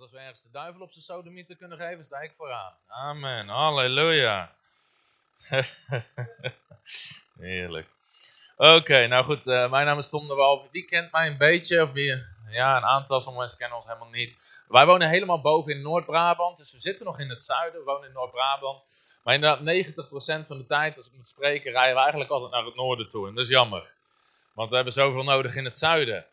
Als we ergens de duivel op zijn sodomieten kunnen geven, sta ik vooraan. Amen. Halleluja. Heerlijk. Oké, nou goed. eh, mijn naam is Tom de Wal. Wie kent mij een beetje? Of wie, ja, een aantal. Sommige mensen kennen ons helemaal niet. Wij wonen helemaal boven in Noord-Brabant. Dus we zitten nog in het zuiden. We wonen in Noord-Brabant. Maar inderdaad, 90% van de tijd, als ik moet spreken, rijden we eigenlijk altijd naar het noorden toe. En dat is jammer. Want we hebben zoveel nodig in het zuiden.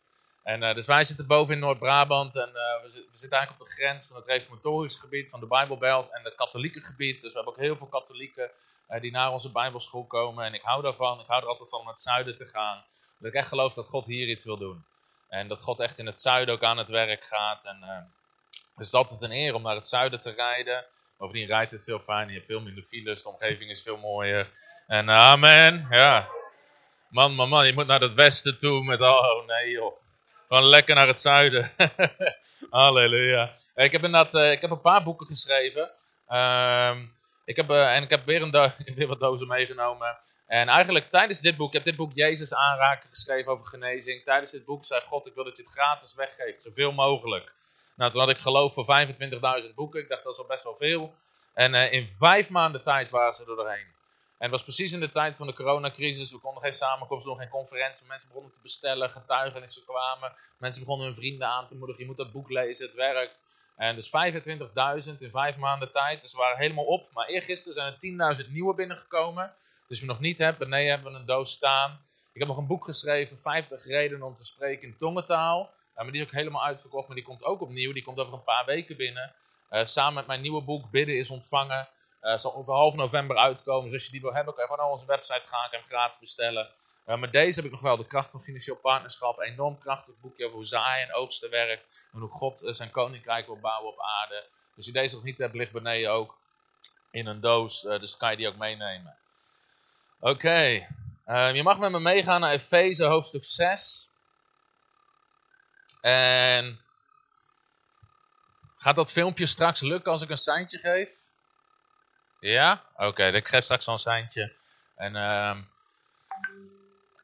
En, eh, dus wij zitten boven in Noord-Brabant en eh, we, zi- we zitten eigenlijk op de grens van het reformatorisch gebied, van de Bijbelbelt en het katholieke gebied. Dus we hebben ook heel veel katholieken eh, die naar onze Bijbelschool komen. En ik hou daarvan, ik hou er altijd van om naar het zuiden te gaan. Dat ik echt geloof dat God hier iets wil doen. En dat God echt in het zuiden ook aan het werk gaat. En, dus het is altijd een eer om naar het zuiden te rijden. Bovendien rijdt het veel fijn, je hebt veel minder files, de omgeving is veel mooier. En amen, ja. Man, man, man, je moet naar het westen toe met, oh nee joh. Gewoon lekker naar het zuiden. Halleluja. Ik heb inderdaad, eh, ik heb een paar boeken geschreven. Ehm, ik heb, eh, en ik heb weer, een weer wat dozen meegenomen. En eigenlijk tijdens dit boek, ik heb dit boek Jezus aanraken geschreven over genezing. Tijdens dit boek zei God, ik wil dat je het gratis weggeeft, zoveel mogelijk. Nou, toen had ik geloof voor 25.000 boeken. Ik dacht, dat is al best wel veel. En eh, in vijf maanden tijd waren ze er doorheen. En het was precies in de tijd van de coronacrisis. We konden geen samenkomst doen, geen conferentie. Mensen begonnen te bestellen, getuigenissen kwamen. Mensen begonnen hun vrienden aan te moedigen. Je moet dat boek lezen, het werkt. En dus 25.000 in vijf maanden tijd. Dus we waren helemaal op. Maar eergisteren zijn er 10.000 nieuwe binnengekomen. Dus je nog niet hebt, beneden hebben we een doos staan. Ik heb nog een boek geschreven, 50 redenen om te spreken in tongentaal. Uh, maar die is ook helemaal uitverkocht, maar die komt ook opnieuw. Die komt over een paar weken binnen. Uh, samen met mijn nieuwe boek, Bidden is ontvangen. Uh, zal over half november uitkomen. Dus als je die wil hebben, kan je gewoon naar onze website gaan. Kan hem gratis bestellen. Uh, met deze heb ik nog wel de kracht van financieel partnerschap. Een enorm krachtig boekje over hoe zaaien en oogsten werkt. En hoe God uh, zijn koninkrijk wil bouwen op aarde. Dus als je deze nog niet hebt, ligt beneden ook in een doos. dus kan je die ook meenemen. Oké. Je mag met me meegaan naar Efeze hoofdstuk 6. En gaat dat filmpje straks lukken als ik een seintje geef? Ja? Oké, ik geef straks een seintje. En uh,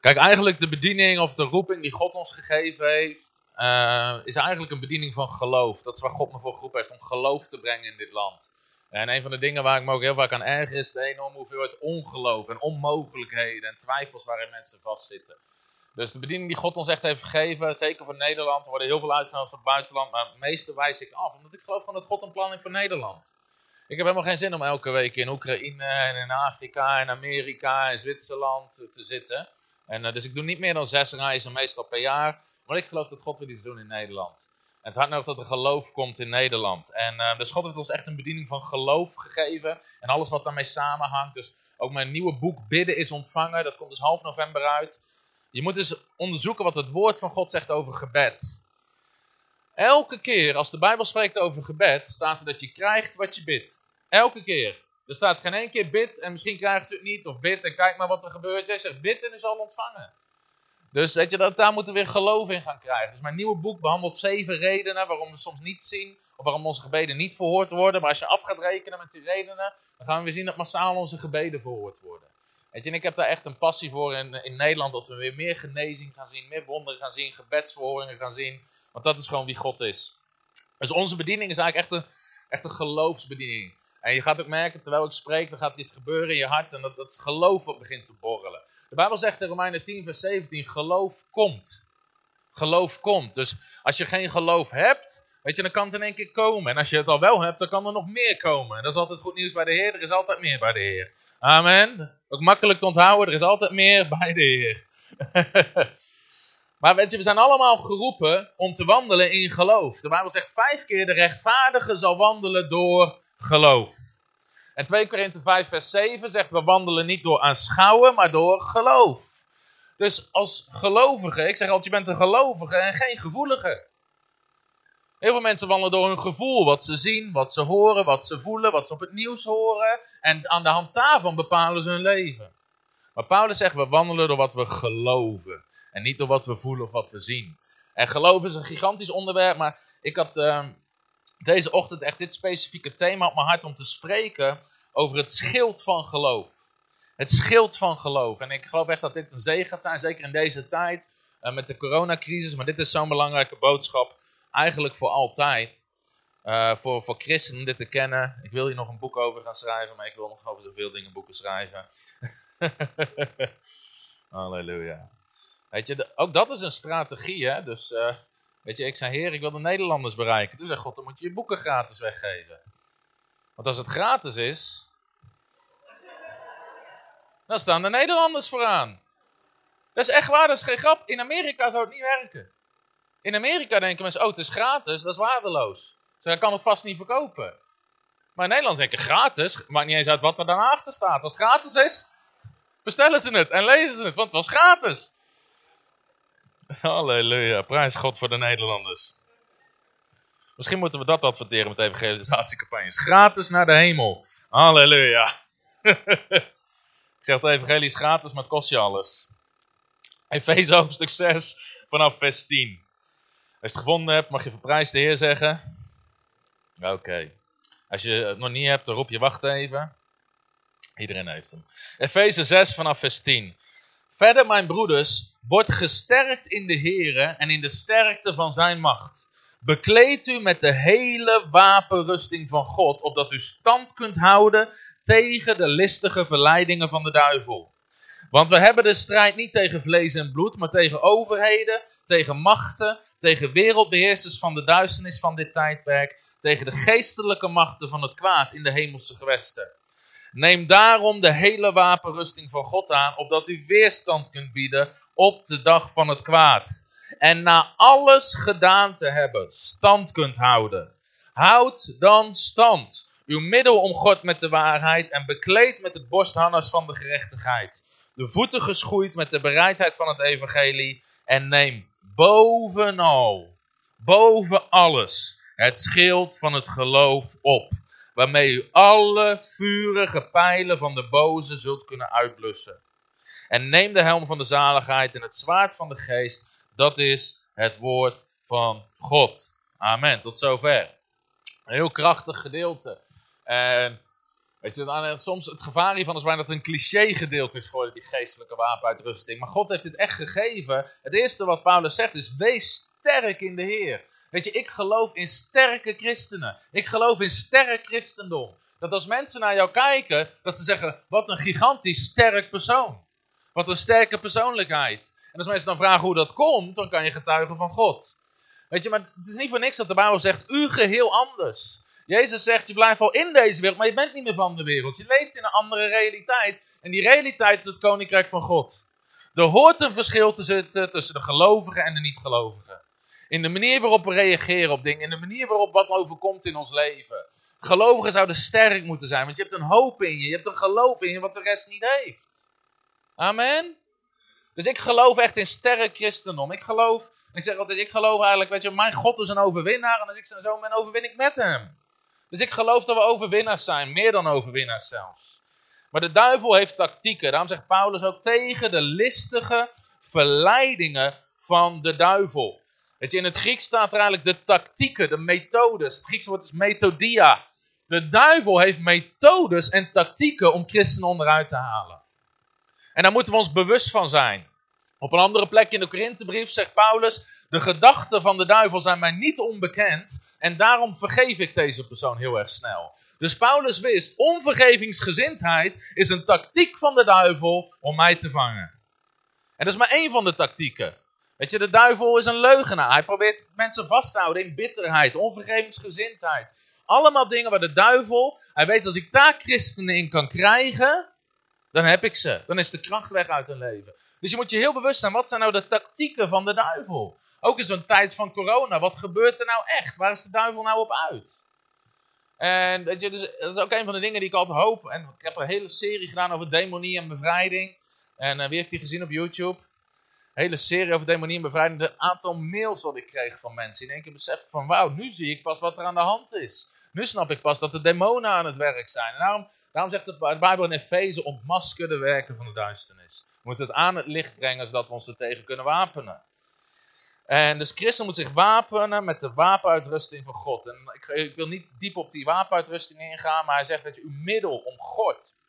kijk, eigenlijk de bediening of de roeping die God ons gegeven heeft, uh, is eigenlijk een bediening van geloof. Dat is waar God me voor geroepen heeft, om geloof te brengen in dit land. En een van de dingen waar ik me ook heel vaak aan erger is de enorme hoeveelheid ongeloof en onmogelijkheden en twijfels waarin mensen vastzitten. Dus de bediening die God ons echt heeft gegeven, zeker voor Nederland, er worden heel veel uitgenodigd voor het buitenland, maar het meeste wijs ik af, omdat ik geloof gewoon dat God een plan heeft voor Nederland. Ik heb helemaal geen zin om elke week in Oekraïne en in Afrika en Amerika en Zwitserland te zitten. En, uh, dus ik doe niet meer dan zes reizen, meestal per jaar. Maar ik geloof dat God wil iets doen in Nederland. En het hart nodig dat er geloof komt in Nederland. En uh, dus God heeft ons echt een bediening van geloof gegeven. En alles wat daarmee samenhangt. Dus ook mijn nieuwe boek Bidden is ontvangen. Dat komt dus half november uit. Je moet dus onderzoeken wat het woord van God zegt over gebed. Elke keer als de Bijbel spreekt over gebed, staat er dat je krijgt wat je bidt. Elke keer. Er staat geen één keer bid en misschien krijgt u het niet. Of bid en kijk maar wat er gebeurt. Jij zegt bid en u zal ontvangen. Dus weet je, dat, daar moeten we weer geloof in gaan krijgen. Dus mijn nieuwe boek behandelt zeven redenen waarom we soms niet zien. Of waarom onze gebeden niet verhoord worden. Maar als je af gaat rekenen met die redenen, dan gaan we weer zien dat massaal onze gebeden verhoord worden. Weet je, en ik heb daar echt een passie voor in, in Nederland. Dat we weer meer genezing gaan zien, meer wonderen gaan zien, gebedsverhoringen gaan zien. Want dat is gewoon wie God is. Dus onze bediening is eigenlijk echt een, echt een geloofsbediening. En je gaat ook merken, terwijl ik spreek, dan gaat er iets gebeuren in je hart. En dat, dat geloof begint te borrelen. De Bijbel zegt in Romeinen 10 vers 17, geloof komt. Geloof komt. Dus als je geen geloof hebt, weet je, dan kan het in één keer komen. En als je het al wel hebt, dan kan er nog meer komen. En dat is altijd goed nieuws bij de Heer. Er is altijd meer bij de Heer. Amen. Ook makkelijk te onthouden, er is altijd meer bij de Heer. Maar weet je, we zijn allemaal geroepen om te wandelen in geloof. De Bijbel zegt vijf keer, de rechtvaardige zal wandelen door geloof. En 2 Korinthe 5 vers 7 zegt, we wandelen niet door aanschouwen, maar door geloof. Dus als gelovige, ik zeg altijd, je bent een gelovige en geen gevoelige. Heel veel mensen wandelen door hun gevoel, wat ze zien, wat ze horen, wat ze voelen, wat ze op het nieuws horen. En aan de hand daarvan bepalen ze hun leven. Maar Paulus zegt, we wandelen door wat we geloven. En niet door wat we voelen of wat we zien. En geloof is een gigantisch onderwerp, maar ik had uh, deze ochtend echt dit specifieke thema op mijn hart om te spreken over het schild van geloof. Het schild van geloof. En ik geloof echt dat dit een zegen gaat zijn, zeker in deze tijd uh, met de coronacrisis. Maar dit is zo'n belangrijke boodschap, eigenlijk voor altijd. Uh, voor, voor christenen dit te kennen. Ik wil hier nog een boek over gaan schrijven, maar ik wil nog over zoveel dingen boeken schrijven. Halleluja. Weet je, ook dat is een strategie, hè. Dus, uh, weet je, ik zei, heer, ik wil de Nederlanders bereiken. Toen zei God, dan moet je je boeken gratis weggeven. Want als het gratis is, dan staan de Nederlanders vooraan. Dat is echt waar, dat is geen grap. In Amerika zou het niet werken. In Amerika denken mensen, oh het is gratis, dat is waardeloos. Dus kan het vast niet verkopen. Maar in Nederland denken gratis, maakt niet eens uit wat er daarachter staat. Als het gratis is, bestellen ze het en lezen ze het, want het was gratis. Halleluja, prijs God voor de Nederlanders. Misschien moeten we dat adverteren met evangelisatiecampagnes. Gratis naar de hemel. Halleluja. Ik zeg het evangelie is gratis, maar het kost je alles. Efeze hoofdstuk 6 vanaf vers 10. Als je het gevonden hebt, mag je verprijs de Heer zeggen. Oké. Als je het nog niet hebt, dan roep je wacht even. Iedereen heeft hem. Efeze 6 vanaf vers 10. Verder, mijn broeders, word gesterkt in de Heer en in de sterkte van zijn macht. Bekleed u met de hele wapenrusting van God, opdat u stand kunt houden tegen de listige verleidingen van de duivel. Want we hebben de strijd niet tegen vlees en bloed, maar tegen overheden, tegen machten, tegen wereldbeheersers van de duisternis van dit tijdperk, tegen de geestelijke machten van het kwaad in de hemelse gewesten. Neem daarom de hele wapenrusting van God aan, opdat u weerstand kunt bieden op de dag van het kwaad. En na alles gedaan te hebben, stand kunt houden. Houd dan stand uw middel om God met de waarheid en bekleed met het borstharnas van de gerechtigheid. De voeten geschoeid met de bereidheid van het evangelie en neem bovenal, boven alles, het schild van het geloof op, waarmee u alle vurige pijlen van de boze zult kunnen uitblussen. En neem de helm van de zaligheid en het zwaard van de geest, dat is het woord van God. Amen, tot zover. Een heel krachtig gedeelte. En weet je, dan, soms het gevaar hiervan is bijna dat een cliché gedeelte is geworden, die geestelijke wapenuitrusting. Maar God heeft dit echt gegeven. Het eerste wat Paulus zegt is, wees sterk in de Heer. Weet je, ik geloof in sterke christenen. Ik geloof in sterk christendom. Dat als mensen naar jou kijken, dat ze zeggen, wat een gigantisch sterk persoon. Wat een sterke persoonlijkheid. En als mensen dan vragen hoe dat komt, dan kan je getuigen van God. Weet je, maar het is niet voor niks dat de Bijbel zegt, u geheel anders. Jezus zegt, je blijft wel in deze wereld, maar je bent niet meer van de wereld. Je leeft in een andere realiteit. En die realiteit is het koninkrijk van God. Er hoort een verschil tussen de gelovigen en de niet-gelovigen. In de manier waarop we reageren op dingen, in de manier waarop wat overkomt in ons leven. Gelovigen zouden sterk moeten zijn, want je hebt een hoop in je, je hebt een geloof in je wat de rest niet heeft. Amen. Dus ik geloof echt in sterk christendom. Ik geloof, ik zeg altijd, ik geloof eigenlijk, weet je, mijn God is een overwinnaar en als ik zijn zoon ben, overwin ik met hem. Dus ik geloof dat we overwinnaars zijn, meer dan overwinnaars zelfs. Maar de duivel heeft tactieken. Daarom zegt Paulus ook tegen de listige verleidingen van de duivel. Weet je, in het Grieks staat er eigenlijk de tactieken, de methodes. Het Griekse woord is methodia. De duivel heeft methodes en tactieken om christenen onderuit te halen. En daar moeten we ons bewust van zijn. Op een andere plek in de Korinthebrief zegt Paulus: De gedachten van de duivel zijn mij niet onbekend. En daarom vergeef ik deze persoon heel erg snel. Dus Paulus wist, onvergevingsgezindheid is een tactiek van de duivel om mij te vangen. En dat is maar één van de tactieken. Weet je, de duivel is een leugenaar. Hij probeert mensen vast te houden in bitterheid, onvergevingsgezindheid. Allemaal dingen waar de duivel, hij weet als ik daar christenen in kan krijgen, dan heb ik ze. Dan is de kracht weg uit hun leven. Dus je moet je heel bewust zijn, wat zijn nou de tactieken van de duivel? Ook in zo'n tijd van corona, wat gebeurt er nou echt? Waar is de duivel nou op uit? En weet je, dus, dat is ook een van de dingen die ik altijd hoop. En ik heb een hele serie gedaan over demonie en bevrijding. En uh, wie heeft die gezien op YouTube? Hele serie over demonie en bevrijding. Het aantal mails wat ik kreeg van mensen. In één keer besefte van, wauw, nu zie ik pas wat er aan de hand is. Nu snap ik pas dat de demonen aan het werk zijn. En daarom, daarom zegt de Bijbel in Efeze, ontmasker de werken van de duisternis. We moeten het aan het licht brengen, zodat we ons er tegen kunnen wapenen. En dus christen moet zich wapenen met de wapenuitrusting van God. En ik, ik, wil niet diep op die wapenuitrusting ingaan, maar hij zegt dat je uw middel omgort.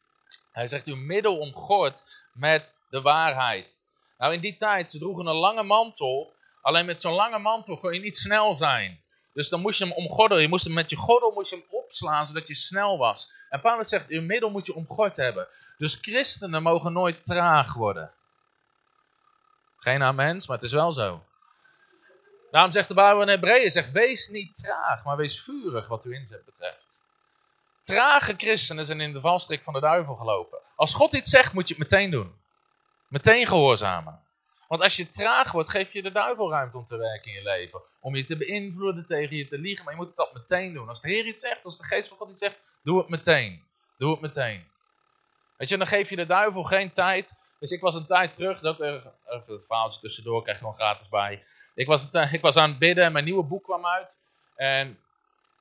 Hij zegt uw middel omgort met de waarheid. Nou, in die tijd, ze droegen een lange mantel. Alleen met zo'n lange mantel kon je niet snel zijn. Dus dan moest je hem omgordelen. Je moest hem met je gordel moest je hem opslaan, zodat je snel was. En Paulus zegt, je middel moet je omgord hebben. Dus christenen mogen nooit traag worden. Geen amens, maar het is wel zo. Daarom zegt de Bijbel in Hebreeën, zegt, wees niet traag, maar wees vurig wat uw inzet betreft. Trage christenen zijn in de valstrik van de duivel gelopen. Als God iets zegt, moet je het meteen doen. Meteen gehoorzamen. Want als je traag wordt, geef je de duivel ruimte om te werken in je leven. Om je te beïnvloeden, tegen je te liegen. Maar je moet dat meteen doen. Als de Heer iets zegt, als de geest van God iets zegt, doe het meteen. Doe het meteen. Weet je, dan geef je de duivel geen tijd. Dus ik was een tijd terug, dat ook even een verhaaltje tussendoor, krijg je gewoon gratis bij. Ik was, ik was aan het bidden en mijn nieuwe boek kwam uit. En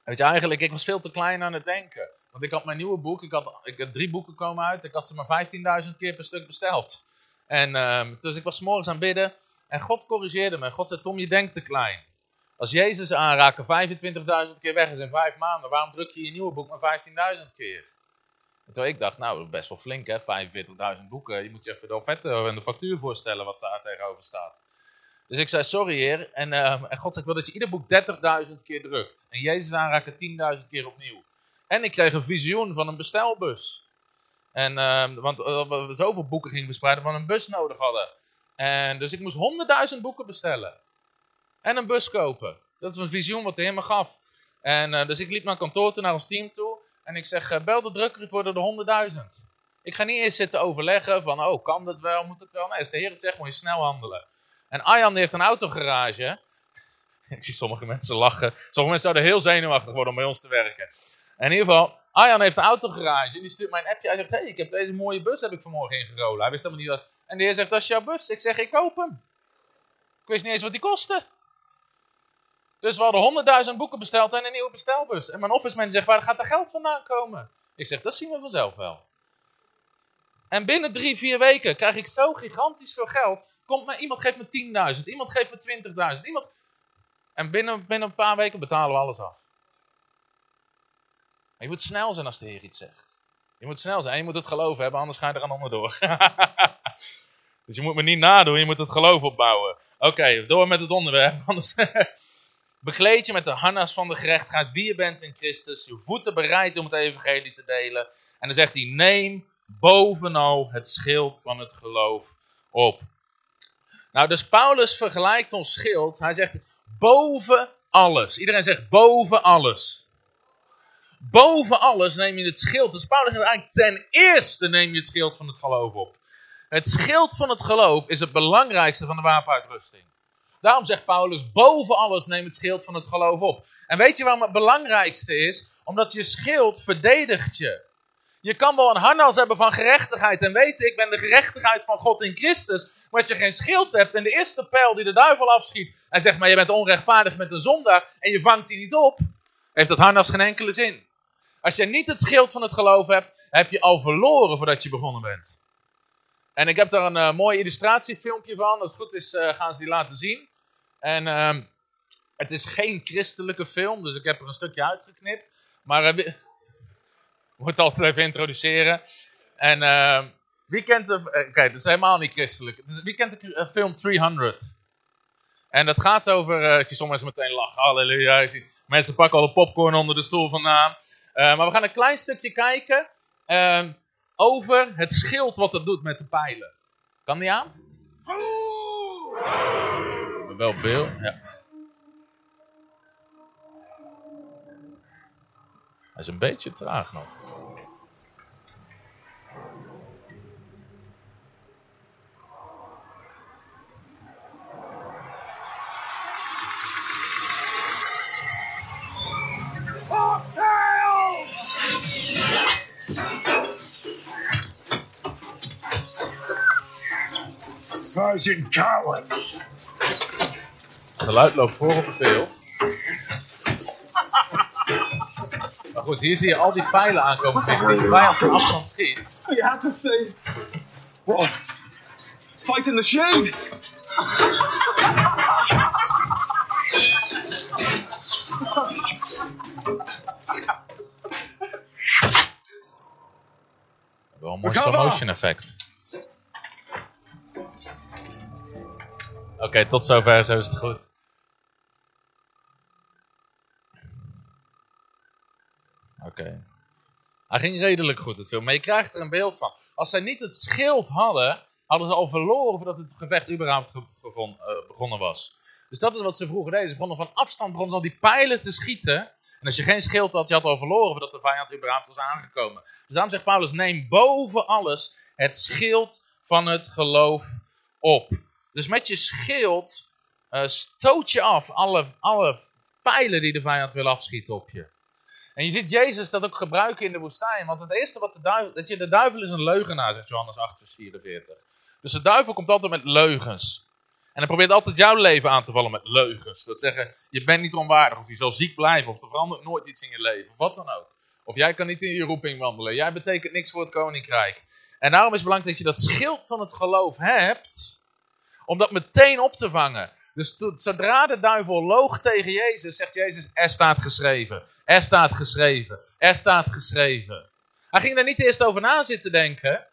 weet je, eigenlijk, ik was veel te klein aan het denken. Want ik had mijn nieuwe boek, ik had, ik had drie boeken komen uit, ik had ze maar 15.000 keer per stuk besteld. En um, dus ik was morgens aan bidden en God corrigeerde me. God zei, Tom, je denkt te klein. Als Jezus aanraken 25.000 keer weg is in vijf maanden, waarom druk je je nieuwe boek maar 15.000 keer? Terwijl ik dacht, nou, best wel flink hè, 45.000 boeken. Je moet je even de offerte en de factuur voorstellen wat daar tegenover staat. Dus ik zei, sorry heer. En, uh, en God zei, ik wil dat je ieder boek 30.000 keer drukt. En Jezus aanraken 10.000 keer opnieuw. En ik kreeg een visioen van een bestelbus. En, uh, want uh, we zoveel boeken gingen verspreiden, dat we een bus nodig hadden. En dus ik moest 100.000 boeken bestellen. En een bus kopen. Dat is een visioen wat de Heer me gaf. En uh, dus ik liep naar kantoor toe, naar ons team toe. En ik zeg, uh, bel de drukker, het worden er 100.000. Ik ga niet eerst zitten overleggen van, oh, kan dat wel, moet het wel? Nee, als de Heer het zegt, moet je snel handelen. En Arjan heeft een autogarage. Ik zie sommige mensen lachen. Sommige mensen zouden heel zenuwachtig worden om bij ons te werken. En in ieder geval, Arjan heeft een autogarage. En die stuurt mij een appje. Hij zegt, hey, ik heb deze mooie bus heb ik vanmorgen ingerolen. Hij wist helemaal niet dat... En de heer zegt, dat is jouw bus. Ik zeg, ik koop hem. Ik wist niet eens wat die kostte. Dus we hadden 100.000 boeken besteld en een nieuwe bestelbus. En mijn office manager zegt, waar gaat er geld vandaan komen? Ik zeg, dat zien we vanzelf wel. En binnen drie, vier weken krijg ik zo gigantisch veel geld. Komt me, iemand geeft me 10.000, iemand geeft me 20.000. Iemand... En binnen, binnen een paar weken betalen we alles af. Je moet snel zijn als de Heer iets zegt. Je moet snel zijn je moet het geloven hebben, anders ga je er aan onderdoor. dus je moet me niet nadoen, je moet het geloof opbouwen. Oké, door met het onderwerp. Anders bekleed je met de harnas van de gerechtigheid wie je bent in Christus. Je voeten bereid om het evangelie te delen. En dan zegt hij, neem bovenal het schild van het geloof op. Nou, dus Paulus vergelijkt ons schild. Hij zegt, boven alles. Iedereen zegt, boven alles. Boven alles neem je het schild. Dus Paulus zegt eigenlijk, ten eerste neem je het schild van het geloof op. Het schild van het geloof is het belangrijkste van de wapenuitrusting. Daarom zegt Paulus, boven alles neem het schild van het geloof op. En weet je waarom het belangrijkste is? Omdat je schild verdedigt je. Je kan wel een harnas hebben van gerechtigheid en weten, ik ben de gerechtigheid van God in Christus. Maar als je geen schild hebt en de eerste pijl die de duivel afschiet, en zegt maar je bent onrechtvaardig met een zondaar en je vangt die niet op, heeft dat harnas geen enkele zin. Als je niet het schild van het geloof hebt, heb je al verloren voordat je begonnen bent. En ik heb daar een uh, mooi illustratiefilmpje van. Als het goed is, uh, gaan ze die laten zien. En uh, het is geen christelijke film, dus ik heb er een stukje uitgeknipt. Maar uh, moet het altijd even introduceren. En ehm, wie kent de. Oké, okay, is helemaal niet christelijk. Dus wie kent de film 300? En dat gaat over. ik zie sommige mensen meteen lachen. Halleluja. Mensen pakken al de popcorn onder de stoel vandaan. Uh, maar we gaan een klein stukje kijken uh, over het schild wat het doet met de pijlen. Kan die aan? Wel beeld, ja. Hij is een beetje traag nog. Sergeant Collins. Geluid loopt voor op het beeld. Maar goed, hier zie je al die pijlen aankomen die de vijand van afstand schiet. You had to say it. What? Fight in the shade! Wel een mooi slow motion effect. Okay, tot zover, zo is het goed. Oké. Hij ging redelijk goed het film, maar je krijgt er een beeld van. Als zij niet het schild hadden, hadden ze al verloren voordat het gevecht überhaupt eh, begonnen was. Dus dat is wat ze vroeger deden. Ze begonnen van afstand begonnen ze al die pijlen te schieten. En als je geen schild had, je had al verloren voordat de vijand überhaupt was aangekomen. Dus daarom zegt Paulus, neem boven alles het schild van het geloof op. Dus met je schild eh, stoot je af alle, alle pijlen die de vijand wil afschieten op je. En je ziet Jezus dat ook gebruiken in de woestijn. Want het eerste wat de duivel... Dat je, de duivel is een leugenaar, zegt Johannes 8 vers 44. Dus de duivel komt altijd met leugens. En hij probeert altijd jouw leven aan te vallen met leugens. Dat zeggen, je bent niet onwaardig, of je zal ziek blijven, of er verandert nooit iets in je leven, wat dan ook. Of jij kan niet in je roeping wandelen, jij betekent niks voor het koninkrijk. En daarom is het belangrijk dat je dat schild van het geloof hebt, om dat meteen op te vangen. Dus zodra de duivel loog tegen Jezus, zegt Jezus, er staat geschreven, er staat geschreven, er staat geschreven. Hij ging er niet eerst over na zitten denken.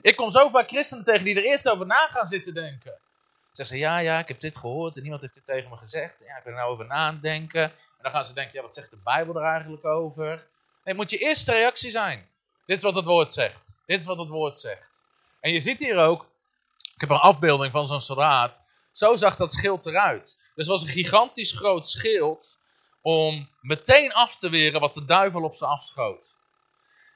Ik kom zo vaak christenen tegen die er eerst over na gaan zitten denken. Zeggen ze, ja, ja, ik heb dit gehoord en niemand heeft dit tegen me gezegd. Ja, ik ben er nou over na aan het denken. En dan gaan ze denken, ja, wat zegt de Bijbel er eigenlijk over? Nee, het moet je eerste reactie zijn. Dit is wat het woord zegt. Dit is wat het woord zegt. En je ziet hier ook, ik heb een afbeelding van zo'n soldaat. Zo zag dat schild eruit. Dus was een gigantisch groot schild om meteen af te weren wat de duivel op ze afschoot.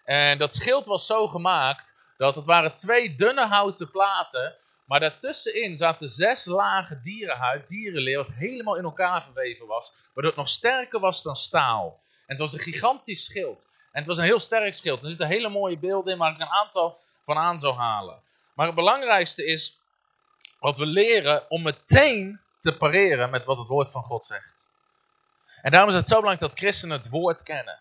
En dat schild was zo gemaakt dat het waren twee dunne houten platen, maar daartussenin zaten zes lagen dierenhuid, dierenleer, wat helemaal in elkaar verweven was, waardoor het nog sterker was dan staal. En het was een gigantisch schild. En het was een heel sterk schild. Er zitten hele mooie beelden in, waar ik een aantal van aan zou halen. Maar het belangrijkste is wat we leren om meteen te pareren met wat het woord van God zegt. En daarom is het zo belangrijk dat christenen het woord kennen.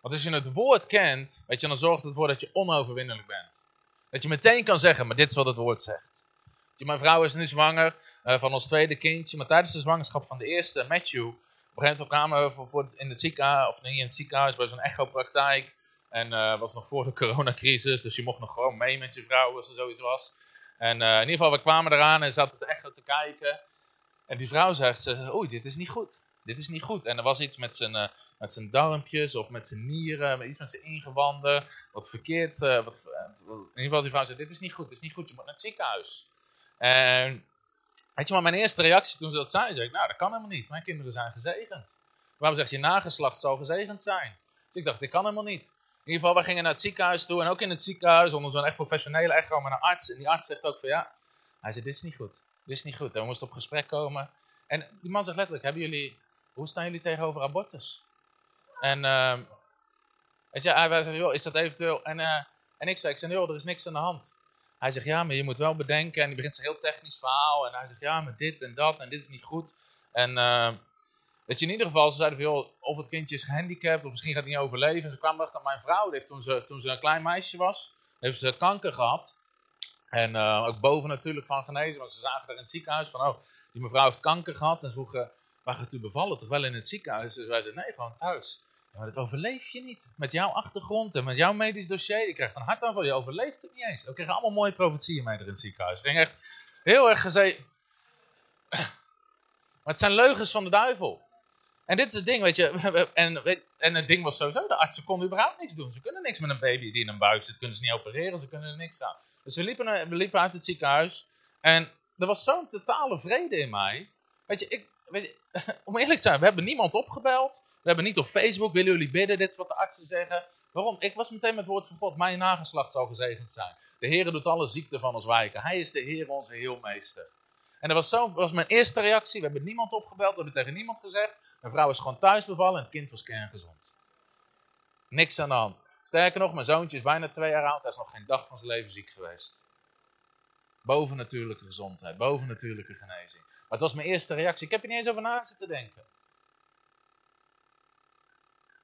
Want als je het woord kent, weet je, dan zorgt het ervoor dat je onoverwinnelijk bent. Dat je meteen kan zeggen, maar dit is wat het woord zegt. Mijn vrouw is nu zwanger eh, van ons tweede kindje, maar tijdens de zwangerschap van de eerste, Matthew, op kwamen we voor, het- in het ziekenhuis, of niet in het ziekenhuis, bij zo'n echopraktijk. En eh was nog voor de coronacrisis, dus je mocht nog gewoon mee met je vrouw als er zoiets was. En eh, in ieder geval, we kwamen eraan en zaten het echo te kijken. En die vrouw zegt, ze, oei, dit is niet goed. Dit is niet goed. En er was iets met zijn, eh, met zijn darmpjes of met zijn nieren, iets met zijn ingewanden. Wat verkeerd, wat, in ieder geval die vrouw zei, dit is niet goed, dit is niet goed, je moet naar het ziekenhuis. En weet je maar, mijn eerste reactie toen ze dat zei, zei ik, nou dat kan helemaal niet, mijn kinderen zijn gezegend. Waarom zeg je nageslacht zal gezegend zijn? Dus ik dacht, dit kan helemaal niet. In ieder geval, wij gingen naar het ziekenhuis toe en ook in het ziekenhuis onder zo'n echt professionele echo met een arts. En die arts zegt ook van ja, hij zei dit is niet goed, dit is niet goed. En we moesten op gesprek komen. En die man zegt letterlijk, hebben jullie, hoe staan jullie tegenover abortus? En je, hij wij zeggen, joh, is dat eventueel... En, eh, en ik zei, ik zei, joh, er is niks aan de hand. Hij zegt, ja, maar je moet wel bedenken. En die begint zo'n heel technisch verhaal. En hij zegt, ja, maar dit en dat en dit is niet goed. En eh, weet je, in ieder geval, ze zeiden van, of het kindje is gehandicapt, of misschien gaat het niet overleven. En ze kwamen erachter dat mijn vrouw, heeft toen ze, toen ze een klein meisje was, heeft ze kanker gehad. En eh, ook boven natuurlijk van genezen, want ze zagen er in het ziekenhuis van, oh, die mevrouw heeft kanker gehad. En ze vroegen, waar gaat u bevallen? Toch wel in het ziekenhuis? Dus wij zeiden, nee, gewoon thuis. Ja, maar dat overleef je niet. Met jouw achtergrond en met jouw medisch dossier. Je krijgt een hartaanval, je overleeft het niet eens. We kregen allemaal mooie profetieën mee er in het ziekenhuis. Het ging echt heel erg gezegd. Maar het zijn leugens van de duivel. En dit is het ding, weet je. En, en het ding was sowieso, de artsen konden überhaupt niks doen. Ze kunnen niks met een baby die in een buik zit. Kunnen ze niet opereren, ze kunnen er niks aan. Dus we liepen, naar- we liepen uit het ziekenhuis. En er was zo'n totale vrede in mij. Weet je, ik, weet je, om eerlijk te zijn, we hebben niemand opgebeld. We hebben niet op Facebook, willen jullie bidden, dit is wat de artsen zeggen. Waarom? Ik was meteen met het woord van God, mijn nageslacht zal gezegend zijn. De Heer doet alle ziekten van ons wijken. Hij is de Heer, onze heelmeester. En dat was, zo, was mijn eerste reactie. We hebben niemand opgebeld, we hebben tegen niemand gezegd. Mijn vrouw is gewoon thuis bevallen en het kind was kerngezond. Niks aan de hand. Sterker nog, mijn zoontje is bijna twee jaar oud. Hij is nog geen dag van zijn leven ziek geweest. Bovennatuurlijke gezondheid, bovennatuurlijke genezing. Maar het was mijn eerste reactie. Ik heb er niet eens over na zitten denken.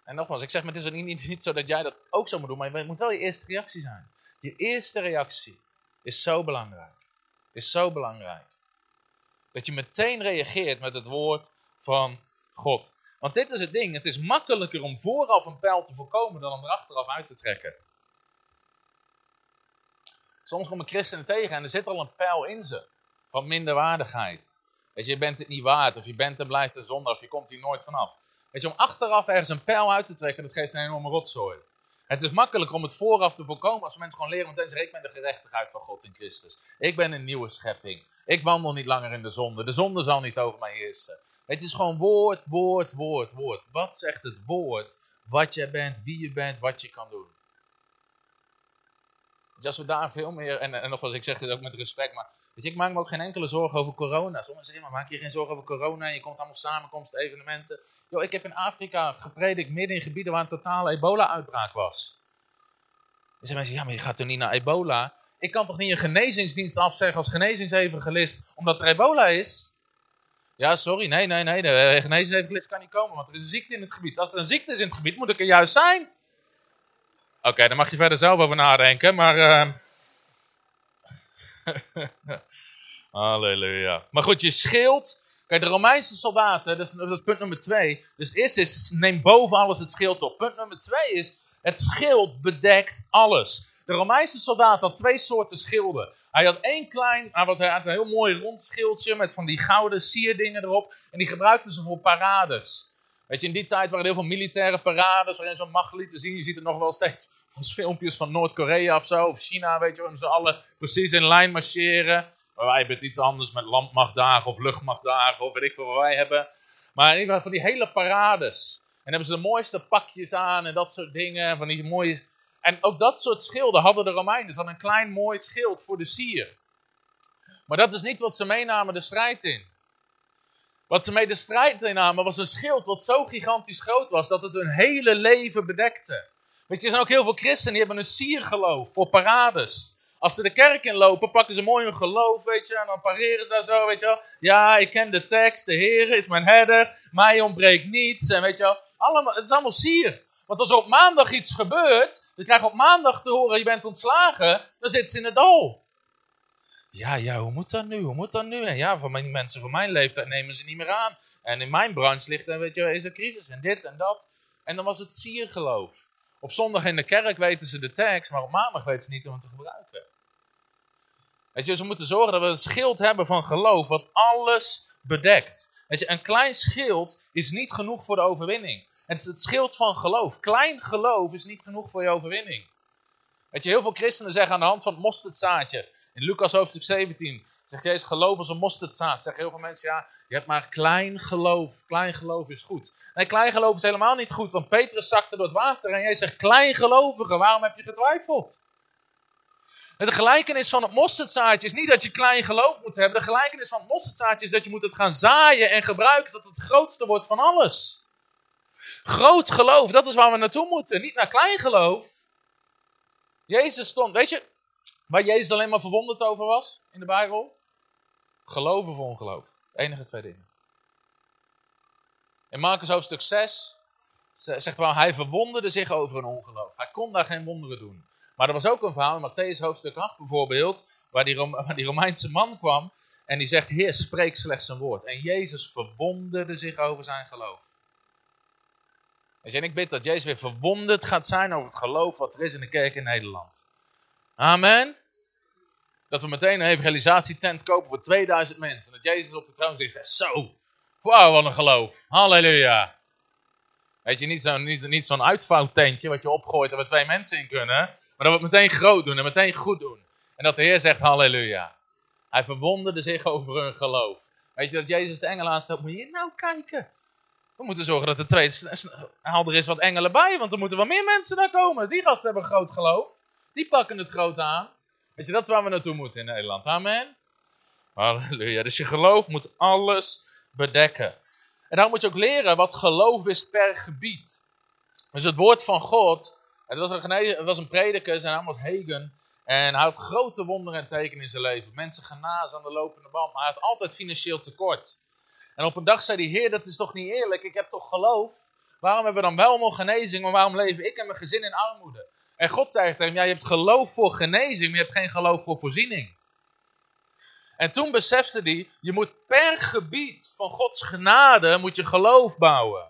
En nogmaals, ik zeg, maar het is niet, niet, zo dat jij dat ook zo moet doen, maar het moet wel je eerste reactie zijn. Je eerste reactie is zo belangrijk. Is zo belangrijk. Dat je meteen reageert met het woord van God. Want dit is het ding, het is makkelijker om vooraf een pijl te voorkomen dan om er achteraf uit te trekken. Soms komen christenen tegen en er zit al een pijl in ze. Van minderwaardigheid. Je, je bent het niet waard, of je bent en blijft een zondaar, of je komt hier nooit vanaf. Weet je, om achteraf ergens een pijl uit te trekken, dat geeft een enorme rotzooi. Het is makkelijker om het vooraf te voorkomen als mensen gewoon leren meteen zeggen, ik ben de gerechtigheid van God in Christus. Ik ben een nieuwe schepping. Ik wandel niet langer in de zonde. De zonde zal niet over mij heersen. Het is gewoon woord, woord, woord, woord. Wat zegt het woord? Wat jij bent, wie je bent, wat je kan doen. Dus als we daar veel meer, en, en nogmaals, ik zeg dit ook met respect, maar dus ik maak me ook geen enkele zorgen over corona. Sommigen zeggen, maar maak je geen zorgen over corona, je komt allemaal samenkomsten, evenementen. Yo, ik heb in Afrika gepredikt midden in gebieden waar een totale ebola-uitbraak was. Dan zeggen mensen, ja, maar je gaat toch niet naar ebola? Ik kan toch niet een genezingsdienst afzeggen als genezingsevangelist, omdat er ebola is? Ja, sorry, nee, nee, nee, de genezingsevangelist kan niet komen, want er is een ziekte in het gebied. Als er een ziekte is in het gebied, moet ik er juist zijn. Oké, okay, daar mag je verder zelf over nadenken, maar... Uh... Halleluja. Maar goed, je schild. Kijk, de Romeinse soldaten, dat is, dat is, punt nummer twee. Dus het eerste is, neem boven alles het schild op. Punt nummer twee is, het schild bedekt alles. De Romeinse soldaat had twee soorten schilden. Hij had één klein, hij had een heel mooi rond schildje met van die gouden sierdingen erop. En die gebruikten ze voor parades. Weet je, in die tijd waren er heel veel militaire parades waarin zo'n macht lieten zien. Je ziet het nog wel steeds als filmpjes van Noord-Korea of zo, of China, weet je, waarin ze alle precies in lijn marcheren. Maar wij hebben het iets anders met landmachtdagen of luchtmachtdagen of weet ik veel wat wij hebben. Maar in ieder geval van die hele parades. En hebben ze de mooiste pakjes aan en dat soort dingen. Van die mooie... En ook dat soort schilden hadden de Romeinen. Ze hadden een klein mooi schild voor de sier. Maar dat is niet wat ze meenamen de strijd in. Wat ze mee de strijd innamen was een schild wat zo gigantisch groot was dat het hun hele leven bedekte. Weet je, er zijn ook heel veel christenen die hebben een siergeloof voor parades. Als ze de kerk inlopen, pakken ze mooi hun geloof, weet je, en dan pareren ze daar zo, weet je wel. Ja, ik ken de tekst, de Heer is mijn herder, mij ontbreekt niets, en weet je. Allemaal, het is allemaal sier. Want als er op maandag iets gebeurt, dan krijg je op maandag te horen, je bent ontslagen, dan zitten ze in het dal. Ja, ja, hoe moet dat nu? Hoe moet dat nu? En ja, voor mijn mensen van mijn leeftijd nemen ze niet meer aan. En in mijn branche ligt weet je, is er crisis en dit en dat. En dan was het siergeloof. Op zondag in de kerk weten ze de tekst, maar op maandag weten ze niet hoe het te gebruiken. Weet je, dus we moeten zorgen dat we een schild hebben van geloof, wat alles bedekt. Weet je, een klein schild is niet genoeg voor de overwinning. Het het schild van geloof. Klein geloof is niet genoeg voor je overwinning. Weet je, heel veel christenen zeggen aan de hand van het mosterdzaadje. In Lucas hoofdstuk 17 zegt Jezus, geloof als een mosterdzaad. Zeggen heel veel mensen, ja, je hebt maar klein geloof. Klein geloof is goed. Nee, klein geloof is helemaal niet goed, want Petrus zakte door het water en jij zegt, klein gelovige, waarom heb je getwijfeld? De gelijkenis van het mosterdzaadje is niet dat je klein geloof moet hebben. De gelijkenis van het mosterdzaadje is dat je moet het gaan zaaien en gebruiken, het het grootste wordt van alles. Groot geloof, dat is waar we naartoe moeten, niet naar klein geloof. Jezus stond, weet je, waar Jezus alleen maar verwonderd over was in de Bijbel? Geloof of ongeloof. enige twee dingen. In Marcus hoofdstuk 6 zegt wel, hij verwonderde zich over een ongeloof. Hij kon daar geen wonderen doen. Maar er was ook een verhaal in Matthäus hoofdstuk 8 bijvoorbeeld, waar die, waar die Romeinse man kwam en die zegt, Heer, spreek slechts een woord. En Jezus verwonderde zich over zijn geloof. En ik bid dat Jezus weer verwonderd gaat zijn over het geloof wat er is in de kerk in Nederland. Amen. Dat we meteen een evangelisatie-tent kopen voor 2000 mensen. Dat Jezus op de troon zegt, zo, wauw, wat een geloof. Halleluja. Weet je, niet zo'n niet, niet zo'n uitvouwtentje wat je opgooit en waar twee mensen in kunnen. Maar dat we het meteen groot doen en meteen goed doen. En dat de Heer zegt, halleluja. Hij verwonderde zich over hun geloof. Weet je, dat Jezus de engelen aanstelt, moet je nou kijken. We moeten zorgen dat er twee, haal er eens wat engelen bij, want er moeten wel meer mensen daar komen. Die gasten hebben groot geloof. Die pakken het groot aan. Weet je, dat is waar we naartoe moeten in Nederland. Amen. Halleluja. Dus je geloof moet alles bedekken. En dan moet je ook leren wat geloof is per gebied. Dus het woord van God. Het was een, het was een prediker, zijn naam was Hagen. En hij had grote wonderen en tekenen in zijn leven. Mensen genazen aan de lopende band. Maar hij had altijd financieel tekort. En op een dag zei hij: Heer, dat is toch niet eerlijk? Ik heb toch geloof? Waarom hebben we dan wel nog genezing, maar waarom leven ik en mijn gezin in armoede? En God zei tegen hem: Ja, je hebt geloof voor genezing, maar je hebt geen geloof voor voorziening. En toen besefte hij, je moet per gebied van Gods genade, moet je geloof bouwen.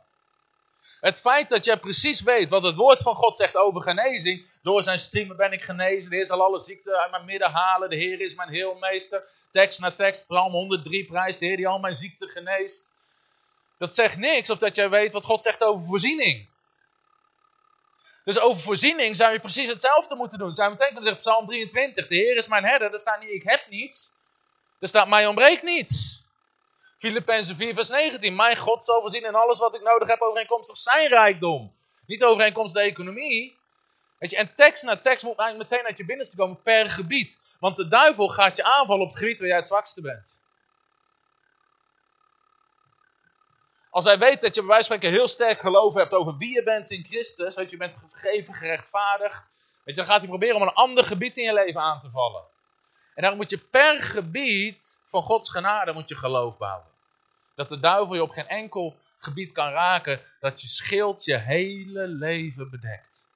Het feit dat jij precies weet wat het woord van God zegt over genezing. Door zijn streamen ben ik genezen. De Heer zal alle ziekten uit mijn midden halen. De Heer is mijn heelmeester. Tekst na tekst. Psalm 103 prijs. De Heer die al mijn ziekten geneest. Dat zegt niks of dat jij weet wat God zegt over voorziening. Dus over voorziening zou je precies hetzelfde moeten doen. Zou je meteen kunnen zeggen, Psalm 23, de Heer is mijn herder. Er staat niet, ik heb niets. Er staat, mij ontbreekt niets. Filippenzen 4 vers 19, mijn God zal voorzien in alles wat ik nodig heb overeenkomstig zijn rijkdom. Niet overeenkomstig de economie. Je, en tekst na tekst moet eigenlijk meteen uit je binnenste komen per gebied. Want de duivel gaat je aanvallen op het gebied waar jij het zwakste bent. Als hij weet dat je bij wijze van spreken heel sterk geloof hebt over wie je bent in Christus, weet je, bent vergeven, gerechtvaardigd, dan gaat hij proberen om een ander gebied in je leven aan te vallen. En daarom moet je per gebied van Gods genade moet je geloof bouwen. Dat de duivel je op geen enkel gebied kan raken, dat je schild je hele leven bedekt.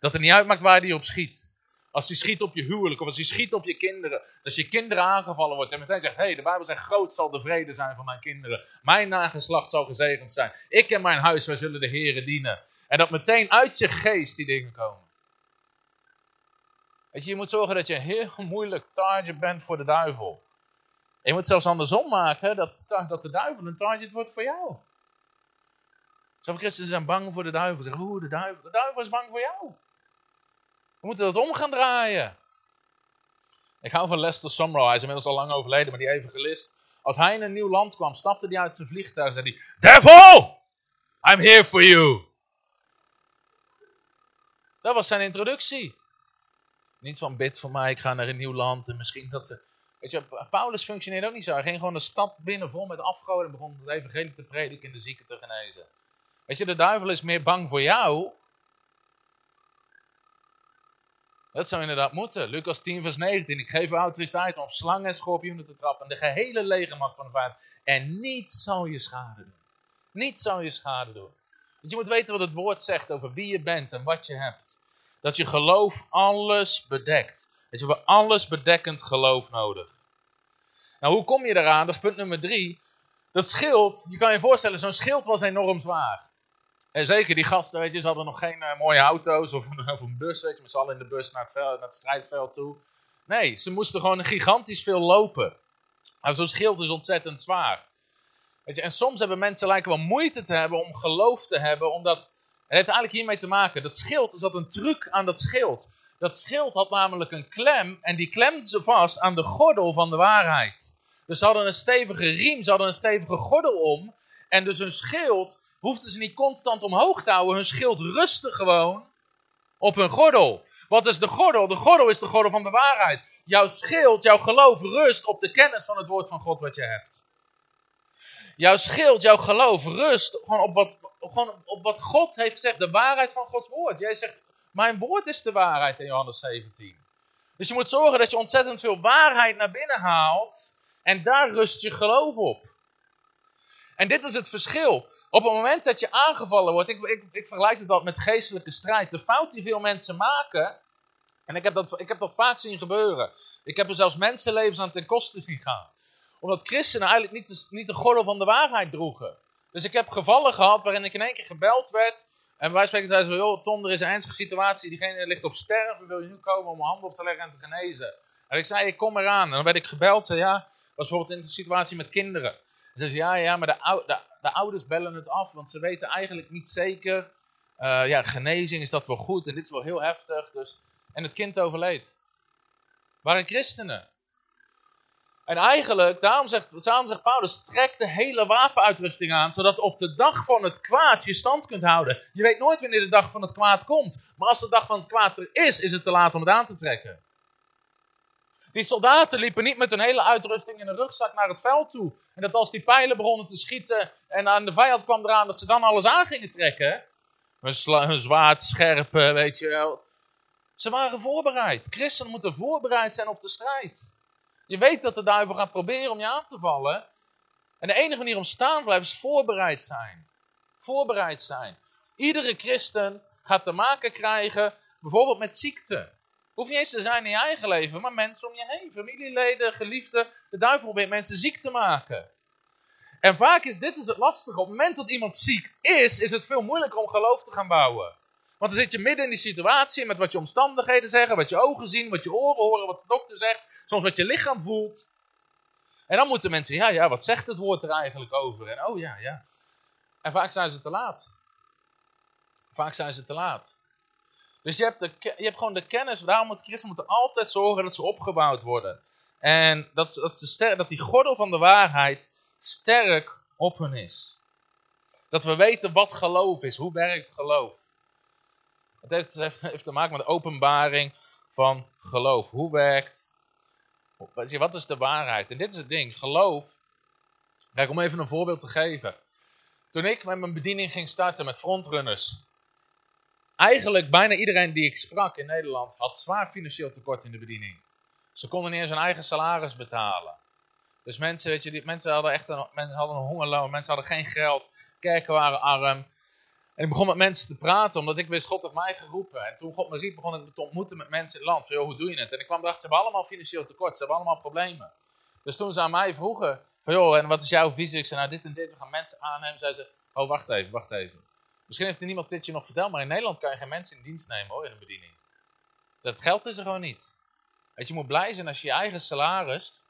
Dat het niet uitmaakt waar hij op schiet. Als hij schiet op je huwelijk of als hij schiet op je kinderen. Als je kinderen aangevallen wordt en meteen zegt: Hé, hey, de Bijbel zegt: Groot zal de vrede zijn van mijn kinderen. Mijn nageslacht zal gezegend zijn. Ik en mijn huis, wij zullen de Heeren dienen. En dat meteen uit je geest die dingen komen. Weet je, je moet zorgen dat je heel moeilijk target bent voor de duivel. je moet zelfs andersom maken dat, dat de duivel een target wordt voor jou. Zoveel christenen zijn bang voor de duivel. Zeggen, oeh, de duivel. De duivel is bang voor jou. We moeten dat om gaan draaien. Ik hou van Lester Sumrall. Hij is inmiddels al lang overleden, maar die evangelist. Als hij in een nieuw land kwam, stapte hij uit zijn vliegtuig en zei hij... Devil! I'm here for you! Dat was zijn introductie. Niet van bid voor mij, ik ga naar een nieuw land en misschien dat... Ze... Weet je, Paulus functioneerde ook niet zo. Hij ging gewoon de stad binnen vol met afgoden en begon het evangelie te prediken en de zieken te genezen. Weet je, de duivel is meer bang voor jou Dat zou inderdaad moeten. Lucas 10, vers 19. Ik geef u autoriteit om slangen en schorpioenen te trappen. De gehele legermacht van de vijand. En niets zal je schade doen. Niets zal je schade doen. Want je moet weten wat het woord zegt over wie je bent en wat je hebt. Dat je geloof alles bedekt. Dat je voor alles bedekkend geloof nodig. Nou, hoe kom je eraan? Dat is punt nummer drie. Dat schild, je kan je voorstellen, zo'n schild was enorm zwaar. En zeker die gasten, weet je, ze hadden nog geen uh, mooie auto's of, of, een bus, weet je, met z'n in de bus naar het, veld, naar het strijdveld toe. Nee, ze moesten gewoon gigantisch veel lopen. Nou, zo'n schild is ontzettend zwaar. Weet je, en soms hebben mensen lijken wel moeite te hebben om geloof te hebben, omdat, het heeft eigenlijk hiermee te maken, dat schild, er zat een truc aan dat schild. Dat schild had namelijk een klem en die klemde ze vast aan de gordel van de waarheid. Dus ze hadden een stevige riem, ze hadden een stevige gordel om. En dus hun schild hoefden ze niet constant omhoog te houden. Hun schild rustte gewoon op hun gordel. Wat is de gordel? De gordel is de gordel van de waarheid. Jouw schild, jouw geloof rust op de kennis van het woord van God wat je hebt. Jouw schild, jouw geloof rust gewoon op wat, gewoon op wat God heeft gezegd. De waarheid van Gods woord. Jij zegt, mijn woord is de waarheid in Johannes 17. Dus je moet zorgen dat je ontzettend veel waarheid naar binnen haalt. En daar rust je geloof op. En dit is het verschil. Op het moment dat je aangevallen wordt, ik, ik, ik vergelijk het altijd met geestelijke strijd. De fout die veel mensen maken, en ik heb dat, ik heb dat vaak zien gebeuren. Ik heb er zelfs mensenlevens aan ten koste zien gaan. Omdat christenen eigenlijk niet de, niet de gordel van de waarheid droegen. Dus ik heb gevallen gehad waarin ik in één keer gebeld werd. En wij spreken zeiden zo, joh Tom, er is een ernstige situatie. Diegene ligt op sterven, wil je nu komen om mijn handen op te leggen en te genezen? En ik zei, ik kom eraan. En dan werd ik gebeld, zei ja, was bijvoorbeeld in de situatie met kinderen. Zei, ja, ja, maar de, de, de ouders bellen het af, want ze weten eigenlijk niet zeker. Uh, ja, genezing is dat wel goed en dit is wel heel heftig. Dus, en het kind overleed. Waren christenen. En eigenlijk, daarom zegt, daarom zegt Paulus, trek de hele wapenuitrusting aan, zodat op de dag van het kwaad je stand kunt houden. Je weet nooit wanneer de dag van het kwaad komt. Maar als de dag van het kwaad er is, is het te laat om het aan te trekken. Die soldaten liepen niet met hun hele uitrusting in een rugzak naar het veld toe. En dat als die pijlen begonnen te schieten en aan de vijand kwam eraan, dat ze dan alles aan gingen trekken. Hun, zwaard, scherp, weet je wel. Ze waren voorbereid. Christenen moeten voorbereid zijn op de strijd. Je weet dat de duivel gaat proberen om je aan te vallen. En de enige manier om staan te blijven is voorbereid zijn. Voorbereid zijn. Iedere christen gaat te maken krijgen bijvoorbeeld met ziekte. Hoef niet eens te zijn in je eigen leven, maar mensen om je heen. Familieleden, geliefden. De duivel probeert mensen ziek te maken. En vaak is dit dus het lastige. Op het moment dat iemand ziek is, is het veel moeilijker om geloof te gaan bouwen. Want dan zit je midden in die situatie met wat je omstandigheden zeggen, wat je ogen zien, wat je oren horen, wat de dokter zegt, soms wat je lichaam voelt. En dan moeten mensen, ja, ja, wat zegt het woord er eigenlijk over? En oh ja, ja. En vaak zijn ze te laat. Vaak zijn ze te laat. Dus je hebt, de, je hebt gewoon de kennis, daarom moet christen moeten altijd zorgen dat ze opgebouwd worden. En dat, dat, ze dat die gordel van de waarheid sterk op hun is. Dat we weten wat geloof is, hoe werkt geloof. Het heeft, heeft te maken met de openbaring van geloof. Hoe werkt, wat is de waarheid? En dit is het ding, geloof. Kijk, om even een voorbeeld te geven. Toen ik met mijn bediening ging starten met frontrunners, eigenlijk bijna iedereen die ik sprak in Nederland had zwaar financieel tekort in de bediening. Ze konden niet eens hun eigen salaris betalen. Dus mensen, weet je, mensen hadden echt een, mensen hadden een hongerloon, mensen hadden geen geld, kerken waren arm. En ik begon met mensen te praten, omdat ik wist, God had mij geroepen. En toen God me riep, begon ik te ontmoeten met mensen in het land. Van, joh, hoe doe je het? En ik kwam erachter, ze hebben allemaal financieel tekort, ze hebben allemaal problemen. Dus toen ze aan mij vroegen, van joh, en wat is jouw visie? Ik zei, nou dit en dit, we gaan mensen aannemen. Zeiden ze, oh wacht even, wacht even. Misschien heeft er niemand dit je nog verteld, maar in Nederland kan je geen mensen in dienst nemen hoor, in een bediening. Dat geld is er gewoon niet. Je, moet blij zijn als je je eigen salaris,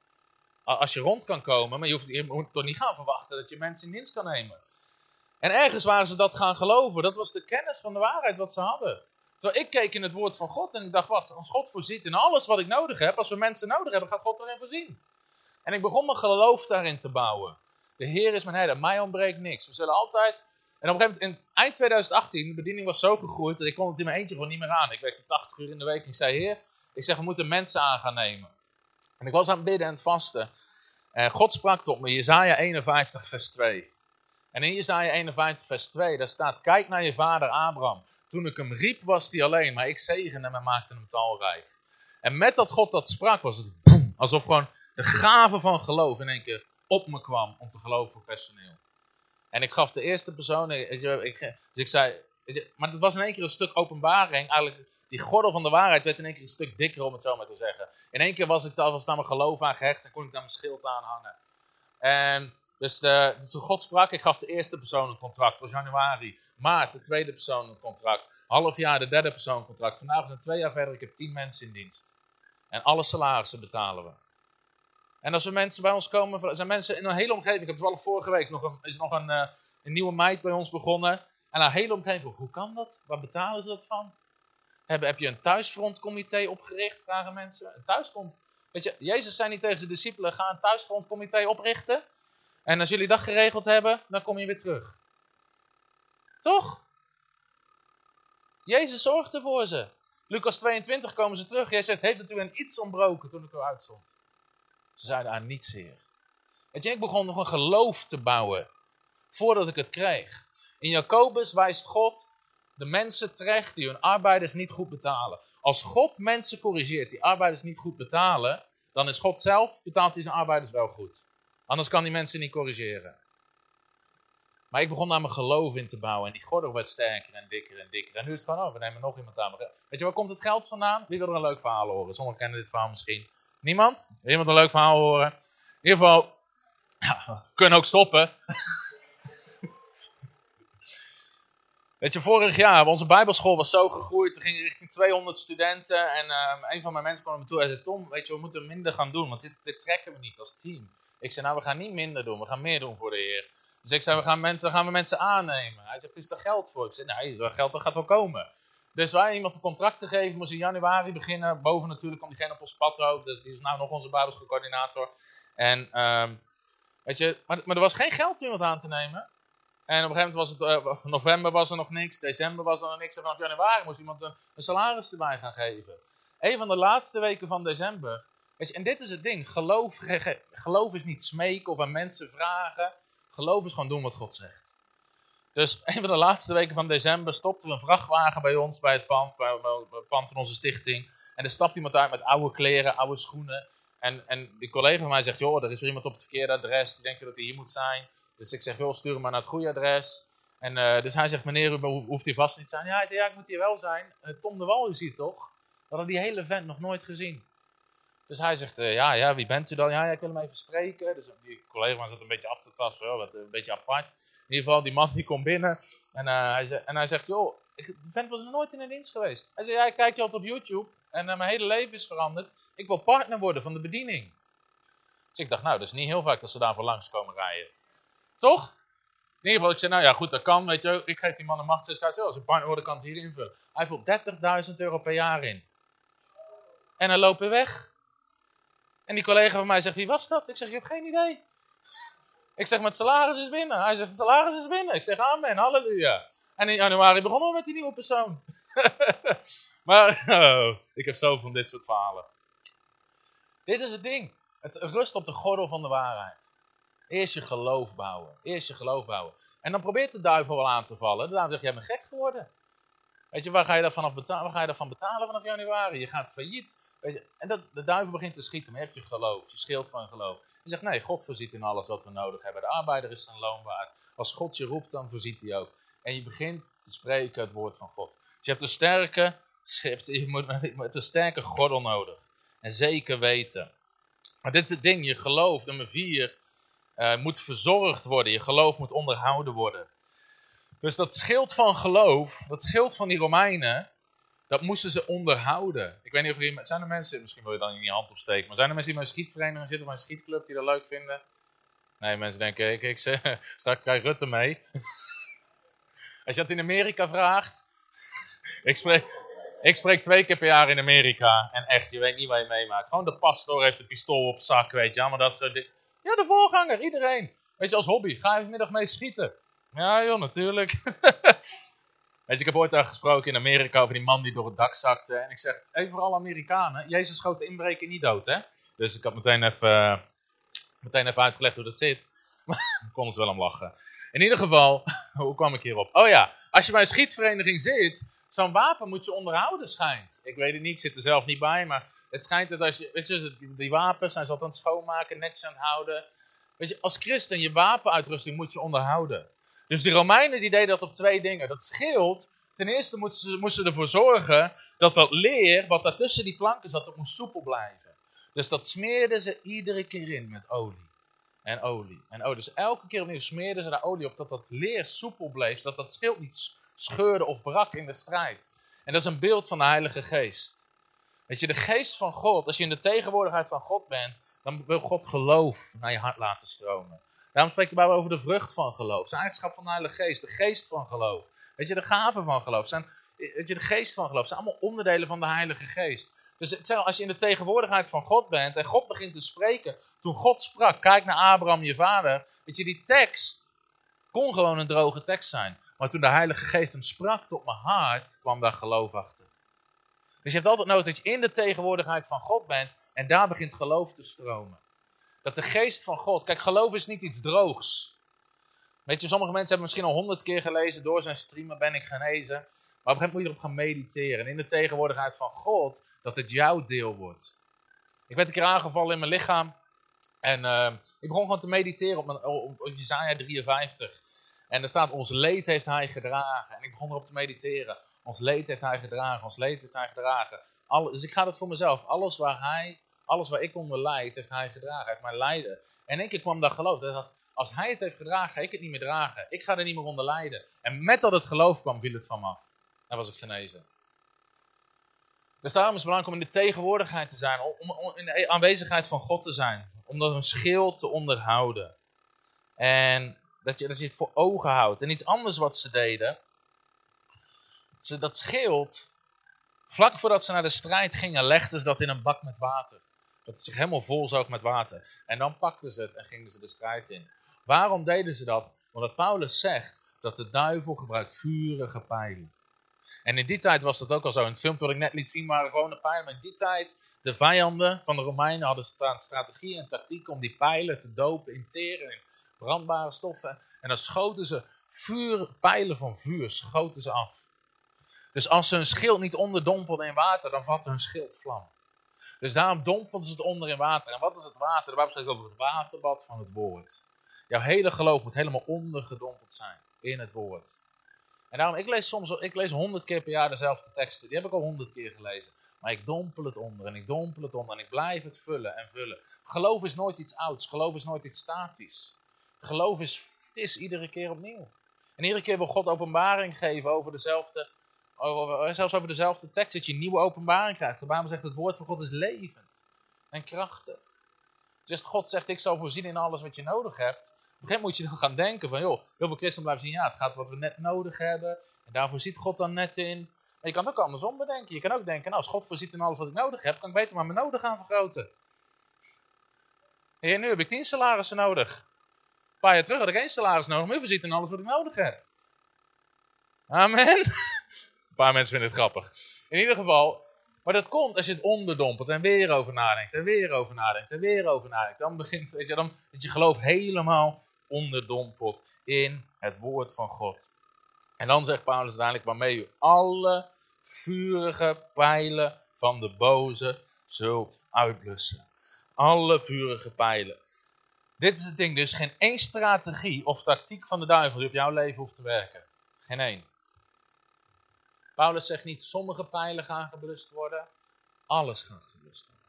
als je rond kan komen, maar je hoeft, toch niet gaan verwachten dat je mensen in dienst kan nemen. En ergens waren ze dat gaan geloven. Dat was de kennis van de waarheid wat ze hadden. Terwijl ik keek in het woord van God en ik dacht, wacht, als God voorziet in alles wat ik nodig heb, als we mensen nodig hebben, gaat God erin voorzien. En ik begon mijn geloof daarin te bouwen. De Heer is mijn herder, mij ontbreekt niks. We zullen altijd... En op een gegeven moment, in eind 2018, de bediening was zo gegroeid dat ik kon het in mijn eentje gewoon niet meer aan. Ik werkte 80 uur in de week en ik zei, Heer, ik zeg, we moeten mensen aan gaan nemen. En ik was aan het bidden en het vasten. En God sprak tot me, Jezaja 51 vers 2. En in Jezaja 51 vers 2, daar staat, kijk naar je vader Abraham. Toen ik hem riep was hij alleen, maar ik zegende hem en maakte hem talrijk. En met dat God dat sprak, was het boem, alsof gewoon de gave van geloof in één keer op me kwam om te geloven voor personeel. En ik gaf de eerste persoon, ik, ik, dus ik zei, maar het was in één keer een stuk openbaring. Eigenlijk, die gordel van de waarheid werd in één keer een stuk dikker, om het zo maar te zeggen. In één keer was ik daar, was daar mijn geloof aan gehecht en kon ik daar mijn schild aan hangen. En dus de, toen God sprak, ik gaf de eerste persoon een contract, voor januari. Maart, de tweede persoon een contract. Half jaar, de derde persoon een contract. Vandaag zijn twee jaar verder, ik heb tien mensen in dienst. En alle salarissen betalen we. En als er mensen bij ons komen, zijn mensen in een hele omgeving. Ik heb toevallig vorige week nog een, is nog een, uh, een nieuwe meid bij ons begonnen. En een hele omgeving, hoe kan dat? Waar betalen ze dat van? Heb, heb je een thuisfrontcomité opgericht, vragen mensen. Een thuisfront. Weet je, Jezus zei niet tegen zijn discipelen, ga een thuisfrontcomité oprichten. En als jullie dat geregeld hebben, dan kom je weer terug. Toch? Jezus zorgde voor ze. Lucas 22 komen ze terug. Jij zegt, heeft het u aan iets ontbroken toen ik u uitzond? Ze zeiden aan niets, Heer. Weet je, ik begon nog een geloof te bouwen voordat ik het kreeg. In Jacobus wijst God de mensen terecht die hun arbeiders niet goed betalen. Als God mensen corrigeert die arbeiders niet goed betalen, dan is God zelf, betaalt hij zijn arbeiders wel goed. Anders kan die mensen niet corrigeren. Maar ik begon daar mijn geloof in te bouwen. En die gordel werd sterker en dikker en dikker. En nu is het van, oh, we nemen nog iemand aan. Weet je, waar komt het geld vandaan? Wie wil er een leuk verhaal horen? Sommigen kennen dit verhaal misschien. Niemand? Iemand een leuk verhaal horen? In ieder geval, ja, we kunnen ook stoppen. Weet je, vorig jaar, onze bijbelschool was zo gegroeid. We gingen richting 200 studenten. En uh, een van mijn mensen kwam naar me toe en zei, Tom, weet je, we moeten minder gaan doen. Want dit, dit trekken we niet als team. Ik zei, nou, we gaan niet minder doen. We gaan meer doen voor de Heer. Dus ik zei, we gaan, mensen, gaan we mensen aannemen. Hij zegt, is er geld voor? Ik zei, nee, dat geld gaat wel komen. Dus wij iemand een contract gegeven, moest in januari beginnen. Boven natuurlijk om diegene op ons pad te Dus die is nou nog onze bijbelschoolcoördinator. En, um, weet je, maar, maar er was geen geld om iemand aan te nemen. En op een gegeven moment was het, uh, november was er nog niks, december was er nog niks. En vanaf januari moest iemand een, een salaris erbij gaan geven. Een van de laatste weken van december en dit is het ding. Geloof, geloof is niet smeken of aan mensen vragen. Geloof is gewoon doen wat God zegt. Dus een van de laatste weken van december stopte een vrachtwagen bij ons, bij het pand, bij, het pand van onze stichting. En er stapt iemand uit met oude kleren, oude schoenen. En, en die collega van mij zegt, joh, er is weer iemand op het verkeerde adres, die denkt dat hij hier moet zijn. Dus ik zeg, joh, stuur hem maar naar het goede adres. En uh, dus hij zegt, meneer, u hoeft hier vast niet te zijn. Ja, hij zegt, ja, ik moet hier wel zijn. Uh, Tom de Wal, u ziet toch? We hadden die hele vent nog nooit gezien. Dus hij zegt, uh, ja, ja, wie bent u dan? Ja, ja, ik wil hem even spreken. Dus die collega zat een beetje af te tasten, wel, een beetje apart. In ieder geval, die man die komt binnen en, uh, hij, zegt, en hij zegt, joh, ik, die vent was nog nooit in een dienst geweest. Hij zegt, ja, ik kijk je altijd op YouTube en uh, mijn hele leven is veranderd. Ik wil partner worden van de bediening. Dus ik dacht, nou, dat is niet heel vaak dat ze daarvoor langs komen rijden. Toch? In ieder geval, ik zei, nou ja, goed, dat kan, weet je. Ik geef die man een machtskaart. Als ik partner word, kan het hier invullen. Hij vult 30.000 euro per jaar in. En hij loopt weer weg. En die collega van mij zegt, wie was dat? Ik zeg, je hebt geen idee. Ik zeg, met salaris is binnen. Hij zegt, het salaris is binnen. Ik zeg, amen, halleluja. En in januari begonnen we met die nieuwe persoon. maar oh, ik heb zoveel van dit soort verhalen. Dit is het ding. Het rust op de gordel van de waarheid. Eerst je geloof bouwen. Eerst je geloof bouwen. En dan probeert de duivel wel aan te vallen. De duivel zegt, jij bent gek geworden. Weet je, waar ga je daarvan, betalen, waar ga je daarvan betalen vanaf januari? Je gaat failliet. Weet je, en dat, de duivel begint te schieten. Maar je je geloof. Je schild van geloof. Je zegt, nee, God voorziet in alles wat we nodig hebben. De arbeider is zijn loon waard. Als God je roept, dan voorziet hij ook. En je begint te spreken het woord van God. Dus je hebt een sterke, je moet, een sterke gordel nodig. En zeker weten. Maar dit is het ding, je geloof, nummer vier, uh, moet verzorgd worden. Je geloof moet onderhouden worden. Dus dat schild van geloof, dat schild van die Romeinen, dat moesten ze onderhouden. Ik weet niet of er zijn er mensen, misschien wil je dan in je hand opsteken, maar zijn er mensen die bij een schietvereniging zitten of een schietclub die dat leuk vinden? Nee, mensen denken, ik, ik zeg, straks krijg Rutte mee. Als je dat in Amerika vraagt, ik spreek, ik spreek twee keer per jaar in Amerika en echt, je weet niet waar je meemaakt. Gewoon de pastoor heeft een pistool op zak, weet je, maar dat soort Ja, de voorganger, iedereen. Weet je, als hobby, ga je vanmiddag mee schieten. Ja joh, natuurlijk. Ik heb ooit daar gesproken in Amerika over die man die door het dak zakte. En ik zeg, even voor alle Amerikanen, Jezus schoot de inbreker niet dood, hè? Dus ik had meteen even, meteen even uitgelegd hoe dat zit. Maar konden ze wel om lachen. In ieder geval, hoe kwam ik hierop? Oh ja, als je bij een schietvereniging zit, zo'n wapen moet je onderhouden, schijnt. Ik weet het niet, ik zit er zelf niet bij, maar het schijnt dat als je, weet je, die wapens zijn ze altijd aan het schoonmaken, netjes aan het houden. Weet je, als christen, je wapenuitrusting moet je onderhouden. Dus de Romeinen die deden dat op twee dingen. Dat schild, ten eerste moesten ze, moesten ervoor zorgen dat dat leer, wat daar tussen die planken zat, dat moest soepel blijven. Dus dat smeerden ze iedere keer in met olie. En olie. En olie. Dus elke keer opnieuw smeerden ze daar olie op, dat dat leer soepel bleef, dat dat schild niet scheurde of brak in de strijd. En dat is een beeld van de Heilige Geest. Weet je, de geest van God, als je in de tegenwoordigheid van God bent, dan wil God geloof naar je hart laten stromen. Daarom spreekt de Bijbel over de vrucht van geloof. De eigenschap van de Heilige Geest, de geest van geloof. Weet je, de gaven van geloof. Zijn, weet je, de geest van geloof. zijn allemaal onderdelen van de Heilige Geest. Dus als je in de tegenwoordigheid van God bent en God begint te spreken. Toen God sprak, kijk naar Abraham, je vader. Weet je, die tekst kon gewoon een droge tekst zijn. Maar toen de Heilige Geest hem sprak tot mijn hart, kwam daar geloof achter. Dus je hebt altijd nodig dat je in de tegenwoordigheid van God bent en daar begint geloof te stromen. Dat de geest van God, kijk geloof is niet iets droogs. Weet je, sommige mensen hebben misschien al honderd keer gelezen, door zijn streamen ben ik genezen. Maar op een gegeven moment moet je erop gaan mediteren. En in de tegenwoordigheid van God, dat het jouw deel wordt. Ik werd een keer aangevallen in mijn lichaam. En uh, ik begon gewoon te mediteren op, mijn, op, op Jezaja 53. En er staat, ons leed heeft hij gedragen. En ik begon erop te mediteren. Ons leed heeft hij gedragen, ons leed heeft hij gedragen. Dus ik ga dat voor mezelf. Alles waar hij, alles waar ik onder leid, heeft hij gedragen. Hij heeft mijn lijden. En in één keer kwam dat geloof. Dat dacht, als hij het heeft gedragen, ga ik het niet meer dragen. Ik ga er niet meer onder lijden. En met dat het geloof kwam, viel het van me af. Dan was ik genezen. Dus daarom is het belangrijk om in de tegenwoordigheid te zijn. Om, om in de aanwezigheid van God te zijn. Om dat een schild te onderhouden. En dat je, dat je het voor ogen houdt. En iets anders wat ze deden. Ze, dat schild, vlak voordat ze naar de strijd gingen, legden ze dat in een bak met water. Dat het zich helemaal vol zoog met water. En dan pakten ze het en gingen ze de strijd in. Waarom deden ze dat? Omdat Paulus zegt dat de duivel gebruikt vurige pijlen. En in die tijd was dat ook al zo. In het filmpje wat ik net liet zien waren gewone pijlen. Maar in die tijd, de vijanden van de Romeinen hadden strategie en tactiek om die pijlen te dopen in teren, in brandbare stoffen. En dan schoten ze vuur, pijlen van vuur, schoten ze af. Dus als ze hun schild niet onderdompelden in water, dan vatte hun schild vlam. Dus daarom dompelden ze het onder in water. En wat is het water? De Bijbel spreekt over het waterbad van het woord. Jouw hele geloof moet helemaal ondergedompeld zijn in het woord. En daarom, ik lees soms ik lees honderd keer per jaar dezelfde teksten. Die heb ik al honderd keer gelezen. Maar ik dompel het onder en ik dompel het onder en ik blijf het vullen en vullen. Geloof is nooit iets ouds. Geloof is nooit iets statisch. Geloof is is iedere keer opnieuw. En iedere keer wil God openbaring geven over dezelfde, zelfs over dezelfde tekst, dat je nieuwe openbaring krijgt. De Bijbel zegt het woord van God is levend en krachtig. Dus God zegt, ik zal voorzien in alles wat je nodig hebt. een gegeven moment moet je dan gaan denken van, joh, heel veel christenen blijven zien, ja, het gaat wat we net nodig hebben. En daarvoor ziet God dan net in. Maar je kan ook andersom bedenken. Je kan ook denken, nou, als God voorziet in alles wat ik nodig heb, kan ik beter maar mijn nodig gaan vergroten. Heer, nu heb ik tien salarissen nodig. Een paar jaar terug had ik één salaris nodig, maar u voorziet in alles wat ik nodig heb. Amen. Paar mensen vinden het grappig. In ieder geval, maar dat komt als je het onderdompelt en weer over nadenkt en weer over nadenkt en weer over nadenkt. Dan begint, weet je, dan dat je geloof helemaal onderdompelt in het woord van God. En dan zegt Paulus uiteindelijk waarmee u alle vurige pijlen van de boze zult uitblussen. Alle vurige pijlen. Dit is het ding, dus geen één strategie of tactiek van de duivel die op jouw leven hoeft te werken. Geen één. Paulus zegt niet sommige pijlen gaan geblust worden, alles gaat geblust worden.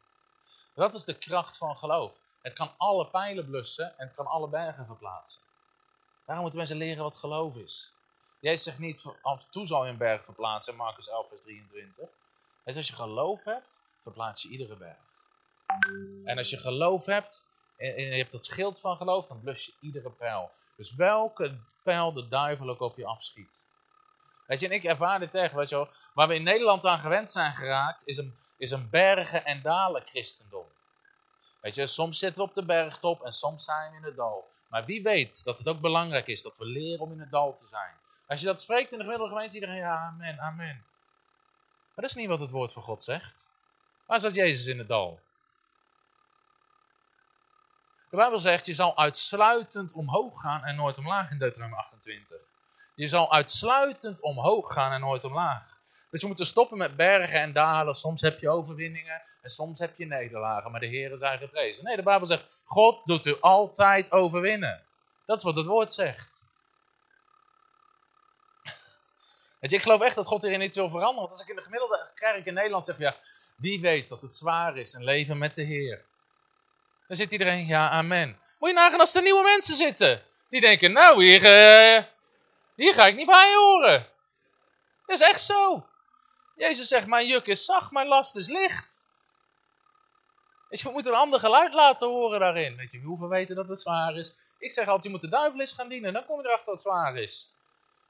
Dat is de kracht van geloof. Het kan alle pijlen blussen en het kan alle bergen verplaatsen. Daarom moeten mensen leren wat geloof is. Jezus zegt niet, af en toe zal je een berg verplaatsen, Marcus 11 vers 23. Dus als je geloof hebt, verplaats je iedere berg. En als je geloof hebt, en je hebt dat schild van geloof, dan blus je iedere pijl. Dus welke pijl de duivel ook op je afschiet. Weet je, en ik ervaar dit echt, weet je wel. Waar we in Nederland aan gewend zijn geraakt, is een, is een bergen- en dalen christendom. Weet je, soms zitten we op de bergtop en soms zijn we in het dal. Maar wie weet dat het ook belangrijk is dat we leren om in het dal te zijn. Als je dat spreekt in de gemiddelde gemeente, iedereen, ja, amen, amen. Maar dat is niet wat het woord van God zegt. Waar zat Jezus in het dal? De Bijbel zegt, je zal uitsluitend omhoog gaan en nooit omlaag in Deuteronomie 28. Je zal uitsluitend omhoog gaan en nooit omlaag. Dus we moeten stoppen met bergen en dalen. Soms heb je overwinningen en soms heb je nederlagen. Maar de Heren zijn geprezen. Nee, de Bijbel zegt, God doet u altijd overwinnen. Dat is wat het woord zegt. Weet ik geloof echt dat God hierin iets wil veranderen. Want als ik in de gemiddelde kerk in Nederland zeg, ja, wie weet dat het zwaar is, een leven met de Heer. Dan zit iedereen, ja, amen. Moet je nagaan als er nieuwe mensen zitten. Die denken, nou, hier, uh, hier ga ik niet bij horen. Dat is echt zo. Jezus zegt, mijn juk is zacht, mijn last is licht. Je, we moeten een ander geluid laten horen daarin. Weet je, we hoeven weten dat het zwaar is. Ik zeg altijd, je moet de duivel eens gaan dienen. Dan kom je erachter het zwaar is.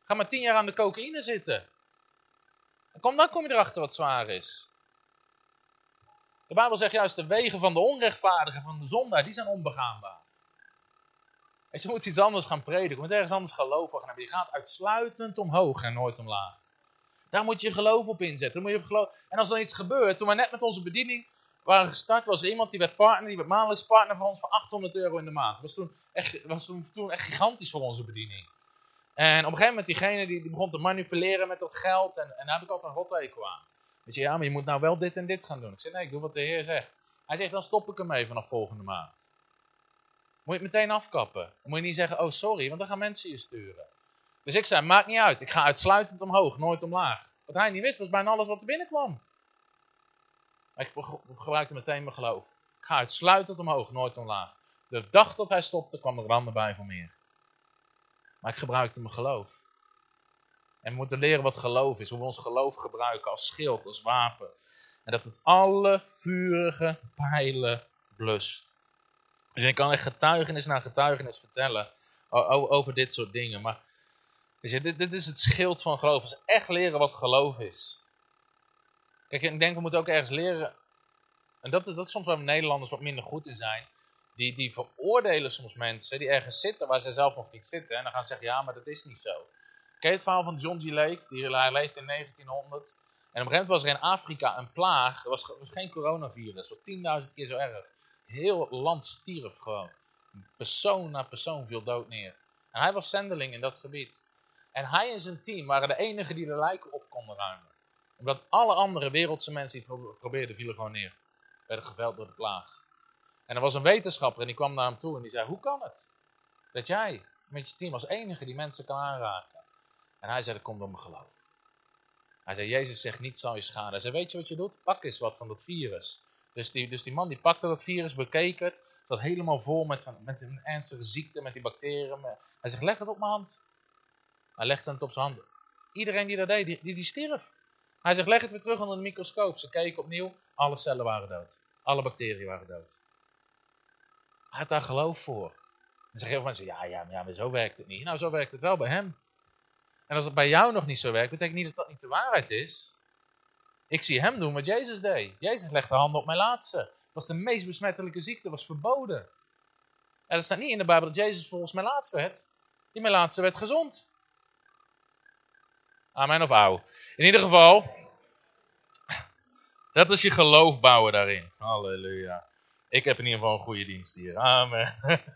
Ga maar tien jaar aan de cocaïne zitten. kom, dan kom je erachter wat zwaar is. De Bijbel zegt juist, de wegen van de onrechtvaardigen, van de zondaar, die zijn onbegaanbaar. Je, moet iets anders gaan prediken. Je moet ergens anders hebben. Je gaat uitsluitend omhoog en nooit omlaag. Daar moet je geloof op inzetten. moet je. En als er iets gebeurt, toen we net met onze bediening waren gestart, was er iemand die werd partner, die werd maandelijks partner van ons voor 800 euro in de maand. Dat was toen echt, was toen echt gigantisch voor onze bediening. En op een gegeven moment, diegene die, begon te manipuleren met dat geld. En, en daar heb ik altijd een rotte aan. Weet je, ja, maar je moet nou wel dit en dit gaan doen. Ik zeg, nee, ik doe wat de Heer zegt. Hij zegt, dan stop ik ermee vanaf volgende maand. Moet je het meteen afkappen. Dan moet je niet zeggen, oh sorry, want dan gaan mensen je sturen. Dus ik zei, maakt niet uit. Ik ga uitsluitend omhoog, nooit omlaag. Wat hij niet wist, was bijna alles wat er binnenkwam. Maar ik gebruikte meteen mijn geloof. Ik ga uitsluitend omhoog, nooit omlaag. De dag dat hij stopte, kwam er een ander bij voor meer. Maar ik gebruikte mijn geloof. En we moeten leren wat geloof is. Hoe we ons geloof gebruiken als schild, als wapen. En dat het alle vurige pijlen blust. Dus ik kan echt getuigenis na getuigenis vertellen over dit soort dingen. Maar je, dit, dit is het schild van geloof. echt leren wat geloof is. Kijk, ik denk we moeten ook ergens leren. En dat is, dat is soms waar Nederlanders wat minder goed in zijn. Die, die veroordelen soms mensen die ergens zitten waar ze zelf nog niet zitten. En dan gaan ze zeggen, ja, maar dat is niet zo. Je het verhaal van John G. Lake? Die, hij leefde in 1900. En op een gegeven moment was er in Afrika een plaag. Er was geen coronavirus. Het was 10.000 keer zo erg. Heel land stierf gewoon. Persoon na persoon viel dood neer. En hij was zendeling in dat gebied. En hij en zijn team waren de enigen die de lijken op konden ruimen. Omdat alle andere wereldse mensen die het probeerden, vielen gewoon neer. Werden geveld door de plaag. En er was een wetenschapper en die kwam naar hem toe en die zei, hoe kan het? Dat jij met je team als enige die mensen kan aanraken. En hij zei, dat komt door mijn geloof. Hij zei, Jezus zegt niet zal je schaden. Hij zei, weet je wat je doet? Pak eens wat van dat virus. Dus die, dus die man die pakte dat virus, bekeek het. Dat helemaal vol met, met een ernstige ziekte, met die bacteriën. Hij zegt, leg het op mijn hand. Hij legde het op zijn hand. Iedereen die dat deed, die, die, die stierf. Hij zegt, leg het weer terug onder de microscoop. Ze keken opnieuw, alle cellen waren dood. Alle bacteriën waren dood. Hij had daar geloof voor. Dan zeggen heel veel mensen, ja, ja, maar ja, maar zo werkt het niet. Nou, zo werkt het wel bij hem. En als het bij jou nog niet zo werkt, betekent niet dat dat niet de waarheid is. Ik zie hem doen wat Jezus deed. Jezus legde handen op mijn laatste. Dat was de meest besmettelijke ziekte, was verboden. En er staat niet in de Bijbel dat Jezus volgens mijn laatste werd. Die mijn laatste werd gezond. Amen of ouw. In ieder geval, dat is je geloof bouwen daarin. Halleluja. Ik heb in ieder geval een goede dienst hier. Amen.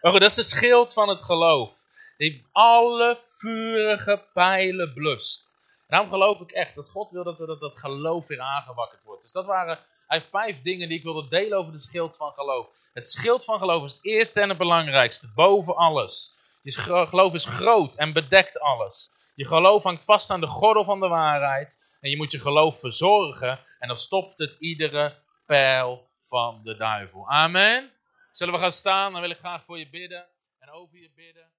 maar goed, dat is de schild van het geloof. Die alle vurige pijlen blust. Daarom geloof ik echt dat God wil dat, dat dat geloof weer aangewakkerd wordt. Dus dat waren eigenlijk vijf dingen die ik wilde delen over het schild van geloof. Het schild van geloof is het eerste en het belangrijkste, boven alles. Je geloof is groot en bedekt alles. Je geloof hangt vast aan de gordel van de waarheid. En je moet je geloof verzorgen. En dan stopt het iedere pijl van de duivel. Amen. Zullen we gaan staan? Dan wil ik graag voor je bidden en over je bidden.